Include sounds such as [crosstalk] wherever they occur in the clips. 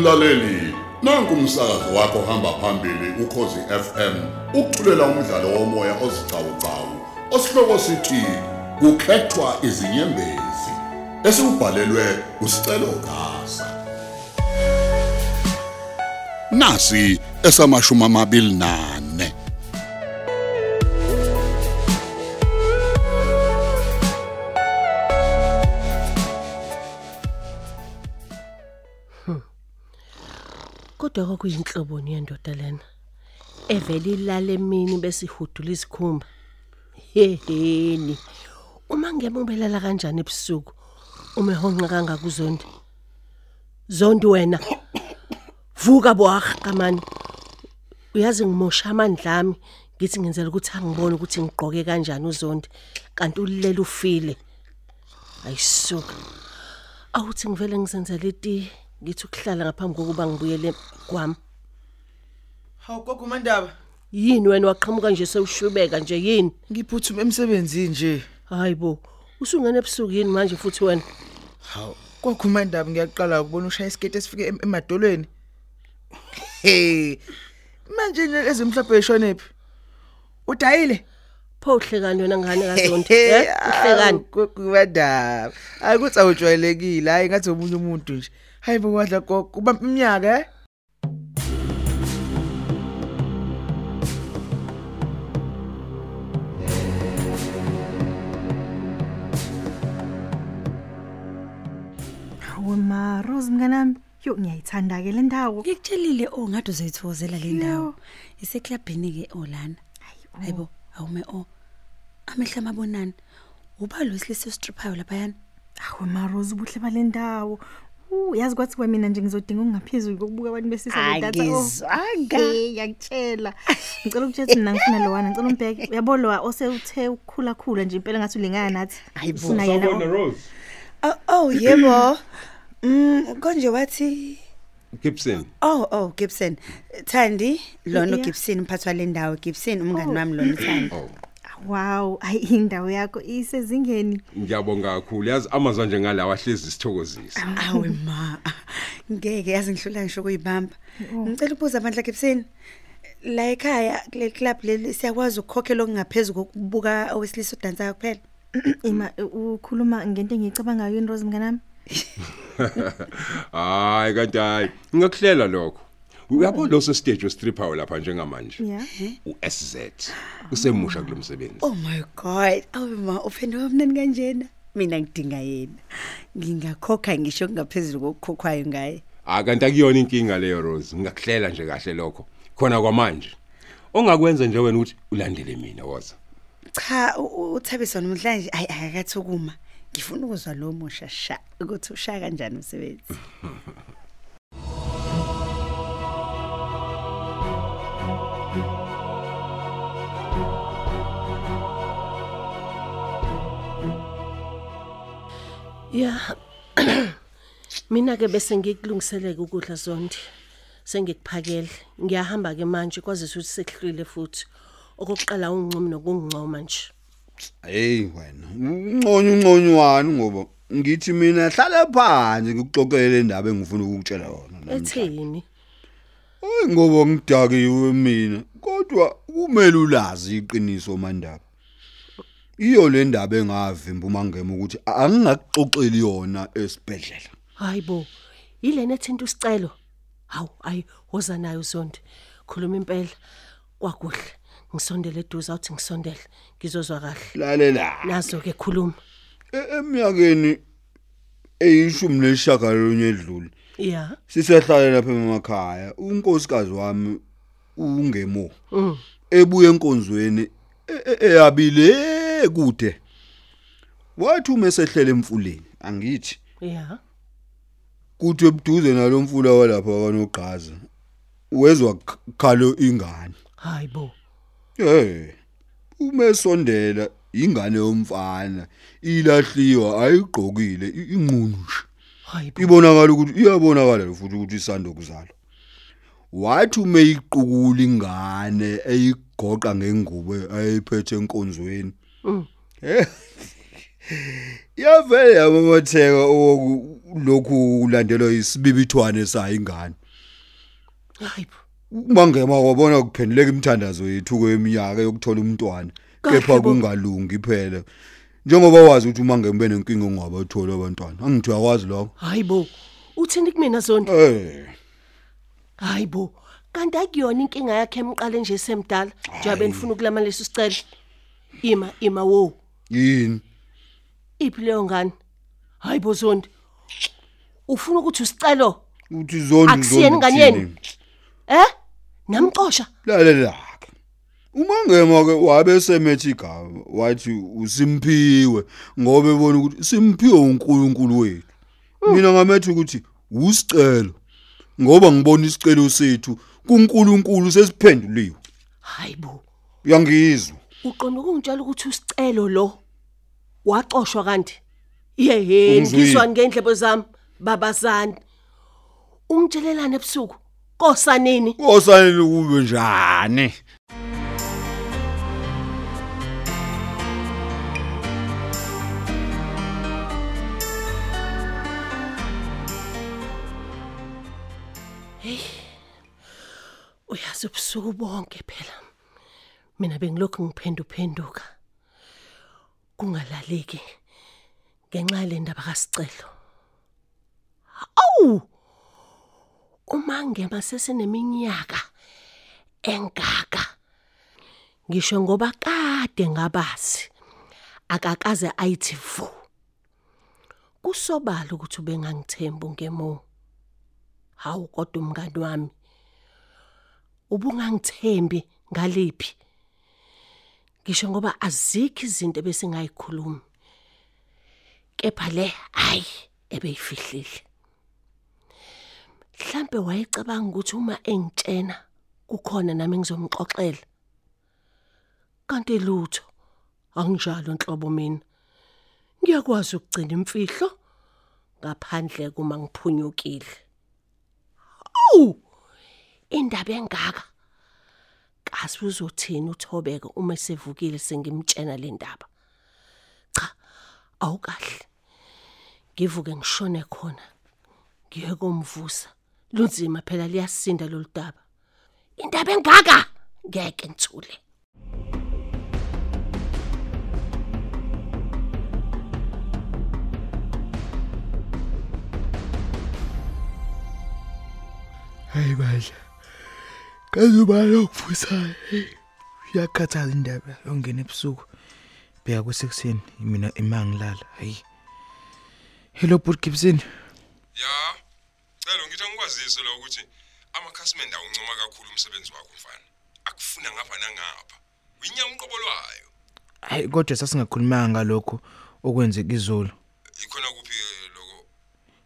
Mlaleli, nanku umsakazo wakho hamba phambili ukhozi FM. Ukuthulela umdlalo womoya ozicawucawu. Osihloko sithi kukhethwa izinyembezi. Esibhalelwe usicelo gasa. Nasi esamashumi amabili nane. Kodwa kwakuyinhlobo niyendoda lena. Evela ilale emini bese ihudula isikhumba. Heheni. Uma ngemubelala kanjani ebusuku? Uma ehonqa kangakuzondi. Zondi wena. Vuka boah kamani. Uyazi ngimosha amandla ami ngithi ngenzela ukuthi angibone ukuthi ngigqoke kanjani uzondi kanti ulilela ufile. Ayisuka. Awuthi ngivele ngizenzele iti ngithi ukuhlala ngaphambi kokuba ngibuyele kwami. Hawu gogo mandaba, Yini wena waqhamuka nje sewushubeka nje yini? ngiphuthume emsebenzini nje. Hayibo. Usungena ebusuku yini manje futhi wena? Hawu gogo mandaba ngiyaqala ukubona ushaya isikete esifike em- emadolweni. Hey. Manje lezi mhlawumbe eshonephi? Udayile? Pho uhlekani wena ngane [laughs] kaZondi? Eh? Uhlekani? Gogo mandaba. Hayi kuthi awujwayelekile, hayi ngathi omunye umuntu nje. Hayibo wadla gogo, kuba iminyaka eh? Hawu ma Rose mnganami, yo ngiyayithanda ke le ndawo. Ngikutshelile oh ngathi uzoyithozela le ndawo. Yo. Iseklabhini ke olana. oh. Hayibo, awume o. Amehla amabonani. Uba lo silise striphayo lapha yana. Hawu ma Rose ubuhle bale ndawo. Uh yazi kwathi kwa mina nje ngizodinga okungaphezulu kokubuka abantu besisa le data. Angizwanga. Hey ngiyakutshela. Ngicela ukutshela mina ngifuna lo wana, ngicela umbheke. Uyabo lo osewuthe ukukhula khula nje impela ngathi ulingana nathi. Hayibo. Ufuna yena. Sawubona o- Rose. Oh, oh yebo. Mm konje wathi Gibson. Oh oh Gibson. Thandi lona Yeah. Gibson mphathi wale ndawo Gibson umngani wami lona Thandi. Oh, Wow, hayi indawo yakho isezingeni. ngiyabonga kakhulu. Yazi amazwi nje ngalawa hlezi isithokozisa. Awe ma. Ngeke yazi ngihlula ngisho kuyibamba. Ngicela ukubuza abandla Gibson. La ekhaya kule club leli siyakwazi ukukhokhela okungaphezulu kokubuka owesilisa udansayo kuphela. [clears throat] Ima ukhuluma ngento engiyicabangayo yini Rose mnganami? [laughs] Hayi kanti hayi. Ngikuhlela lokho. Uyabo lo so stage westripper lapha njengamanje. Yeah. uSZ. Usemusha kulomsebenzi. Oh my god. Awe ma ufende wamnani kanjena. Mina ngidinga yena. Ngingakhokha ngisho kungaphezulu kokukhokhwayo ngaye. Ah kanti akuyona inkinga leyo Rose. Ngikuhlela nje kahle lokho. Khona kwamanje. Ongakwenza nje wena ukuthi ulandele mina waza. Cha u- uthabisa namhlanje ayi akakathukuma. Ngifuna ukuzwa lo musha sha ukuthi ushaya kanjani umsebenzi. [laughs] Ya. [clears throat] Mina ke bese ngikulungiseleke ukudla zondi. Sengikuphakele. Ngiyahamba ke manje kwazisa ukuthi sekuhlwile futhi. Okokuqala ungincoma nokungincoma nje. Hey wena, unconyo unconywane ngoba ngithi mina hlala phansi ngikuxoxele indaba engifuna ukukutshela yona namhlanje. Ethini? Hayi ngoba ngidakiwe mina, kodwa kumele ulazi iqiniso mandaba. Iyo le ndaba engavimba uma ngema ukuthi angingakuxoxeli yona esibhedlela. Hayibo. Yilena ethinta usicelo. Hawu, ayi woza nayo zondi. Khuluma impela. Kwakuhle. Ngisondele eduze awuthi ngisondele. Ngizozwa kahle. Lalela. Nazo ke khuluma. E- Eminyakeni eyishumi neshagalolunye edlule. Ya. Sisehlala lapha emakhaya, unkosikazi wami ungemo. Mm. ebuye enkonzweni e- e- eyabile kude wathi uma esehlela emfuleni angithi Ya. kuthi ebuduze nalomfula walapha kanogqaza wezwa khalo ingane Hayibo. eh uma esondela ingane yomfana ilahliwa ayigqokile inqunu nje ibonakala ukuthi iyabonakala futhi ukuthi isando kuzalwa wathi uma iqukula ingane eyigoqa ngengubo ayiphethe enkonzweni. Eh, [laughs] yavele yamatheka oku lokhu ulandelwa isibibithwane sayo ingane hayibo. Mangema wabona kuphenduleka imithandazo yethu kweminyaka yokuthola umntwana Kahle kepha bo. kungalungi phela. Njengoba wazi ukuthi umangema benenkinga ongabathola abantwana angithi uyakwazi lokho? Hayibo uthini kumina zondi eh. Hayibo kanti akuyona inkinga yakhe emqale nje semdala njengoba nifuna ukulamalisa isicelo ima ima wo? Yini? Iphi leyo ngane? Hayibo zondi ufuna ukuthi usicelo? Uthi zondi Akusiyeni zondi yenu? uthini? eh? Namxosha? Lalela ke. Umangema ke wabe semethi igama wathi usimpiwe ngoba ebona ukuthi simphiwe uNkulunkulu wethu. Mina ngamethi ukuthi usicelo ngoba ngibona isicelo sethu kuNkulunkulu sesiphenduliwe. Hayibo uyangizwa? Uqonda ukungitshela ukuthi usicelo lo? Waxoshwa kanti? Yehe ngizwa ngendlebo zami babazani ungitshelelana ebusuku? Kosanini? Kosanele kube njani? Uyazi ubusuku bonke phela. Mina bengilokhu ngiphenduphenduka kungalaleki ngenxa yale ndaba kasicelo. Awu uma ngema seseneminyaka engaka ngisho ngoba kade ngabazi akakaze ayithi vu. Kusobala ukuthi ubengangithemba ngemo. Hawu kodwa umngani wami ubungangithembi ngaliphi? Ngisho ngoba azikho izinto besingayikhulumi kepha le hayi ebeyifihlile. Mhlambe wayecabanga ukuthi uma engitshena kukhona nami ngizomxoxela kanti lutho anginjalo nhlobo mina. Ngiyakwazi ukugcina imfihlo ngaphandle kuma ngiphunyukile. Awu indaba engaka. Kazi uzothini uthobeke uma sevukile sengimtshena le ndaba. Cha awukahle. Ngivuke ngishone khona. Ngiye komvusa. Lunzima phela liyasinda loludaba indaba engaka! Ngeke ngithule. Hayi badla. Kazuba lokuvusa uyakhathaza indaba yongena ebusuku. Bheka kusekuseni mina imangilala hayi. Hello but gibson. Ya cela ngithi angikwazise la ukuthi amakhasimende awuncoma kakhulu umsebenzi wakho mfana. Akufuna ngapha nangapha. Uyinyama umqobolwayo hayi kodwa sasingakhulumanga ngalokho okwenzeka izolo ikhona kuphi eh, loko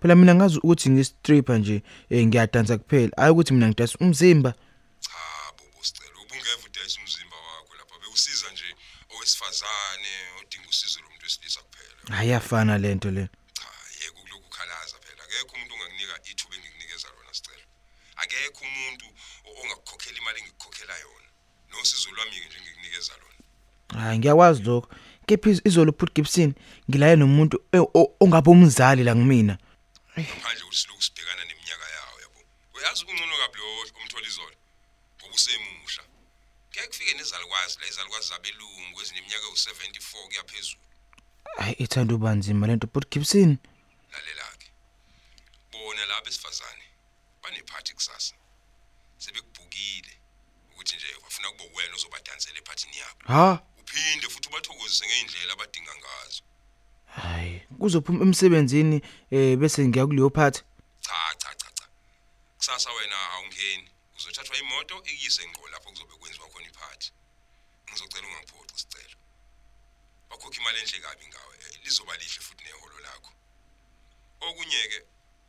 phela mina ngazi ukuthi ngistripper nje eh, ngiyadansa kuphela. Hayi ukuthi mina ngidasa umzimba. Cha bobo sicela. Ubungeva udayisa umzimba wakho lapha. Bewusiza nje owesifazane odinga usizo lomuntu wesilisa kuphela. Ayafana lento le. Cha yeke kulokhu khalaza phela. Akekho umuntu ongakunika ithuba engikunikeza lona sicela. Akekho umuntu o- ongakukhokhela imali engikukhokhela yona. Nosizo lwami ke nje ngikunikeza lona. Hayi ngiyakwazi lokho. Kepha iz- izolo but gibson ngilaye nomuntu eh, o- ongabe umzali la kumina. Ngaphandle ukuthi siloku sibhekana neminyaka yawo yabo. Uyazi ungcono kabi lo umthola izolo ngoba usemusha ngeke kufike nezalukwazi la izalukwazi zabelungu ezineminyaka u74 kuya phezulu. Hayi ithanda ubanzima lento but gibson lalela ke bona laba besifazane banephathi kusasa. Sebekubhukile ukuthi nje bafuna kube wena ozobadansela ephathini yabo. Ha? Uphinde futhi ubathokozise ngeindlela abadinga ngazo. Hayi kuzophuma emsebenzini eh bese ngiya kuleyo phathi cha cha cha cha kusasa wena awungeni uzothathwa imoto ikuyise ngqo lapho kuzobe kwenziwa khona iphathi ngizocela ungangiphoxi isicelo bakhokha imali enhle kabi ngawe eh, lizoba lihle futhi neholo lakho okunye ke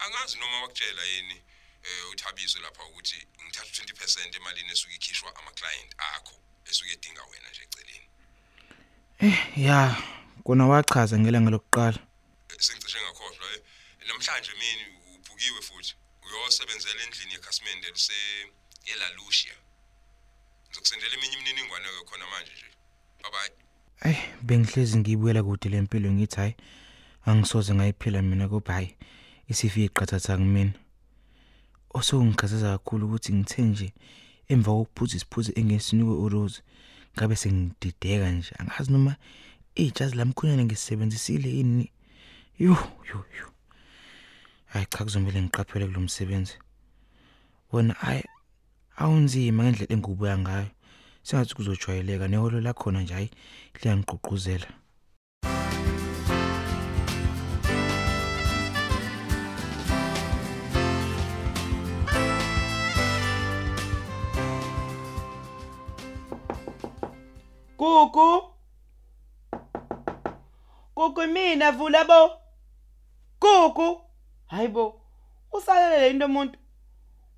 angazi noma wakutshela yini eh uthabiso lapha ukuthi ngithatha 20% emalini esuke ikhishwa ama client akho esuke edinga wena nje eceleni ya kona wachaza ngelanga lokuqala. Eh, sengicishe ngakhohlwa eh namhlanje mina ubhukiwe futhi. Uyosebenzela endlini yekhasimende lise ela Lucia ngizokusendela eminye imininingwane ke khona manje nje. Bye bye Eh bengihlezi ngiyibuyela kude lempilo ngithi hayi angisoze ngayiphila mina kuba hayi isifike iqathatha kumina. Osongikhathaza kakhulu ukuthi ngithe nje emva kokuphuza isiphuzo engesinikwe uRose ngabe sengidideka nje angazi noma ijazi lamkhonyana ngisebenzisile yini. Yo yo yo hayi cha kuzomela ngiqaphele kulomsebenzi wona hayi awunzima ngendlela engubuya ngayo. Sengathi kuzojwayeleka neholo lakhona nje hayi liyangiqhuquzela Gugu Gugu mina vula bo. Gugu Hayibo usalele into umuntu.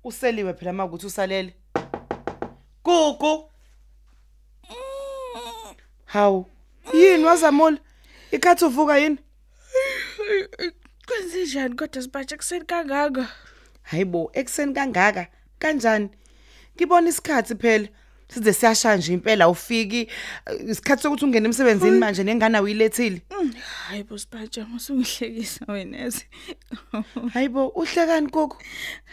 Useliwe phela makuthi usalele. Gugu Hawu yini wazamula? Ikhathi uvuka yini? Kwenze njani kodwa sibatshe kuseni kangaka? Hayibo ekseni kangaka? Kanjani? Ngibona isikhathi phela. Size siyashaya nje impela ufiki eh, isikhathi sokuthi ungene emsebenzini manje nengane uyilethile Hayi bo sibatshe usungihlekisa wena yazi. Hayibo uhlekani gogo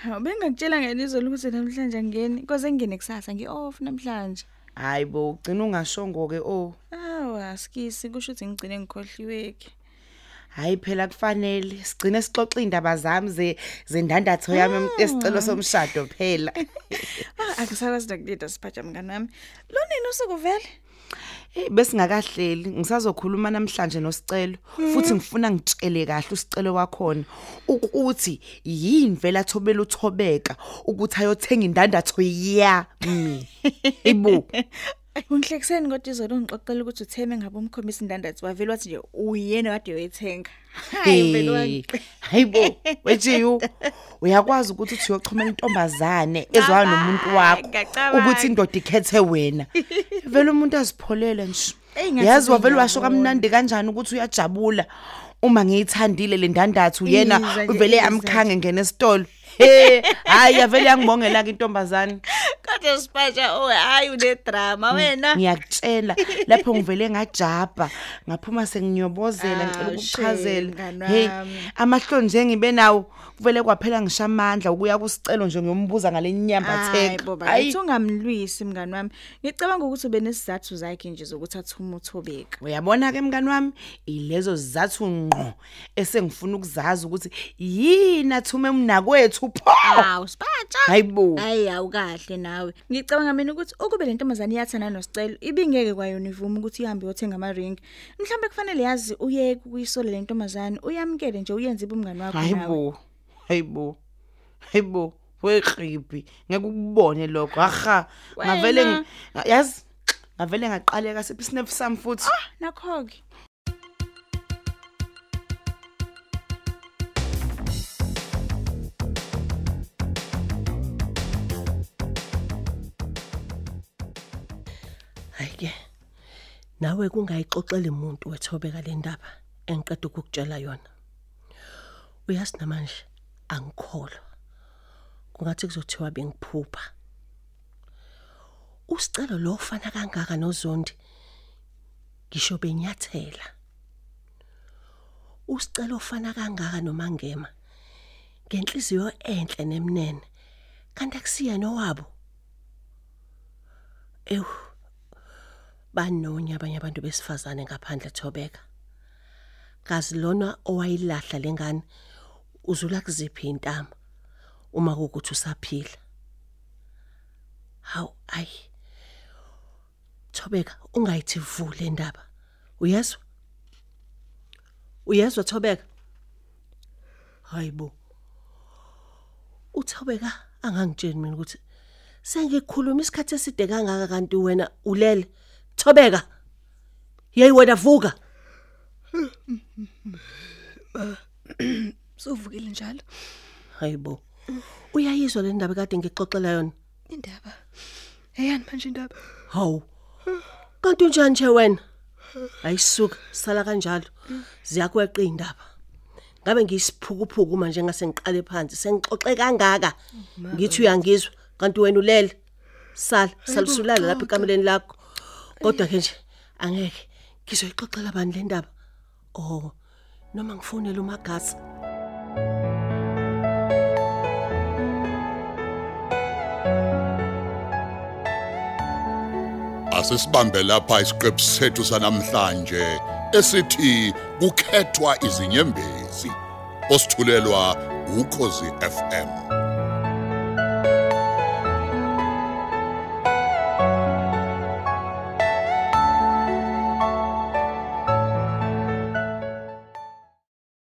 Hawu bengakutshela ngenizolo ukuthi namhlanje angeni. Koze ngene kusasa ngi-off namhlanje. Hayibo ugcina ungashongo ke oh. Awu asikisi kusho ukuthi ngigcine ngikhohliweke. Hayi phela kufanele. Sigcine sixoxa indaba zami ze zendandatho yami esicelo somshado phela. [laughs] Ah akusakwazi nokulida sibatshe mngani wami. Lo nini usukuvele? Eh besingakahleli. Ngisazokhuluma namhlanje nosicelo futhi ngifuna ngitshele kahle usicelo wakhona. Ukuthi yini vela thobela uthobeka ukuthi ayothenga indandatho yami? [laughs] Ibu Ungihlekiseni kodwa izolo ungixoxela ukuthi utheme ngabe umkhombisa indandatho wavela wathi nje uyena kade uyithenga. Hayi vele wangiqe. hayibo wejiyu uyakwazi ukuthi uthi uyoxhumela intombazane ezwana nomuntu wakho ngiyacabanga. ukuthi indoda ikhethe wena vele umuntu azipholele nje Eyi, ngathi yazi wavele washo ngiyabona. kamnandi kanjani ukuthi uyajabula uma ngiyithandile le ndandathu yena Izwa nje, uvele izwa yamkhanga ngene esitolo he hayi yavele yangibongela ke intombazane Kodwa sibatshe oh hayi une drama wena. ngiyakutshela lapho ngivele ngajabha ngaphuma senginyobozela ngicela Ah, shame, mngani hey wami. amahlo nje ngibe nawo kuvele kwaphela ngisha amandla ukuya kusicelo nje ngiyombuza ngale nyamba boba hayi ungamlwisi mngani wami. Ngicabanga ukuthi ube nesizathu zakhe nje zokuthi athuma uthobeka. uyabona ke mngani wami ilezo zizathu ngqo esengifuna ukuzazi ukuthi yini athume umnakwethu pho Hawu sibatsha. hayibo Hayi awukahle nawe. Ngicabanga mina ukuthi ukube le ntombazane iyathana nosicelo ibingeke kwayona ivume ukuthi ihambe yothenga ama ring. Mhlawumbe kufanele yazi uyeke ukuyisola le ntombazane uyamkele nje uyenze ibumngani wakho nawe. hayibo hayibo hayibo weqhibi ngeke ukubone lokho aha ngavele Wena. ngi- yazi ngavele ngaqaleka sephi snap sami futhi Nakho ke. Nawe kungayixoxela umuntu wethobeka le ndaba engiqeda ukukutshela yona. Uyazi namanje angikholwa. Kungathi kuzothiwa bengiphupha. Usicelo lo ufana kangaka noZondi. Ngisho benyathela. Usicelo ofana kangaka nomangema. Ngenhliziyo enhle nemnene. Kanti akusiya nowabo. Ew. Banonya abanye abantu besifazane ngaphandle thobeka. Kazi lona owayilahla lengane uzula kuziphi intama uma kukuthi usaphila? Haw ay thobeka ungayithi vule indaba. Uyezwa? Uyezwa thobeka? Hayibo uthobeka angangitsheni mina ukuthi sengikhuluma isikhathi eside kangaka kanti wena ulele. Thobeka. Yeyi wena vuka. Suvukile njalo. hayibo uyayizwa le ndaba kade ngixoxela yona? Indaba. Eyani manje indaba? hawu. Kanti unjani nje wena? Ayisuka sala kanjalo. Ziyakweqa indaba. Ngabe ngiyisiphukuphuku manje ngase ngiqale phansi? Sengixoxe kangaka? Ngithi uyangizwa? Kanti wena ulele? Sala salisulala lapha ekameleni lakho. Kodwa ke nje angeke ngizoyixoxela bani le ndaba. Oh, noma ngifonele uMagazi. Asisibambe lapha isiqephu sethu sanamhlanje esithi kukhethwa izinyembezi. Osithulelwa ukhozi FM.